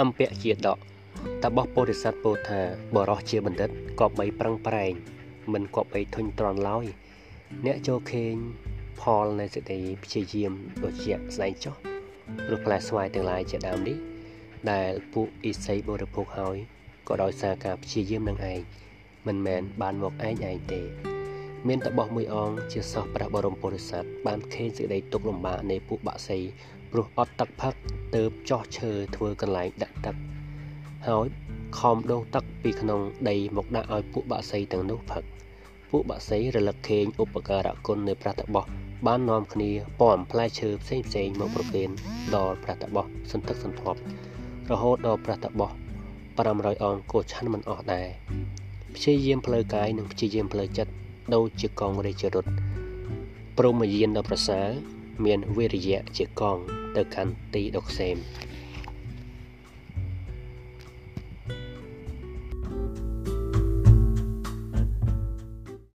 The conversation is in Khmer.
អំពៈជាដកតបោះពោធិសត្វពោលថាបរោះជាបណ្ឌិតក៏បីប្រឹងប្រែង មិនក៏បីធុញទ្រាន់ឡើយអ្នកចូលខេងផលនៃសេចក្តីព្យាយាមដូចជាស្ដែងចុះព្រោះផ្លែស្វាយទាំងឡាយជាដើមនេះដែលពួកអ៊ីសីបរិភោគហើយក៏ដោយសារការព្យាយាមនឹងឯងមិនមែនបានមកឯងឯងទេ មានតបោះមួយអង្គជាសោះព្រះបរមពុរិស័ទបានខេងសេចក្តីទុកលំបាកនៃពួកបាក់សី ព្រោះអត់ទឹកផឹកទៅចោះឈើធ្វើកន្លែងដាក់ទឹកហើយខំដងទឹកពីក្នុងដីមកដាក់ឲ្យពួកបាក់សីទាំងនោះផឹកពួកបាក់សីរលឹកខេងឧបការៈគុណនៃព្រះតបោះបាននាំគ្នាពំផ្លែឈើផ្សេងផ្សេងមកប្រគេនដល់ព្រះតបោះសន្ធឹកសន្ធាប់រហូតដល់ព្រះតបោះ500អង្គក៏ឆាន់មិនអស់ដែរព្យាយាមផ្លូវកាយនិងព្យាយាមផ្លូវចិត្តដូចជាកងរាជរថព្រមយានដ៏ប្រសើរ មានវិរិយៈជាកងទៅកាន់ទីដុកសេម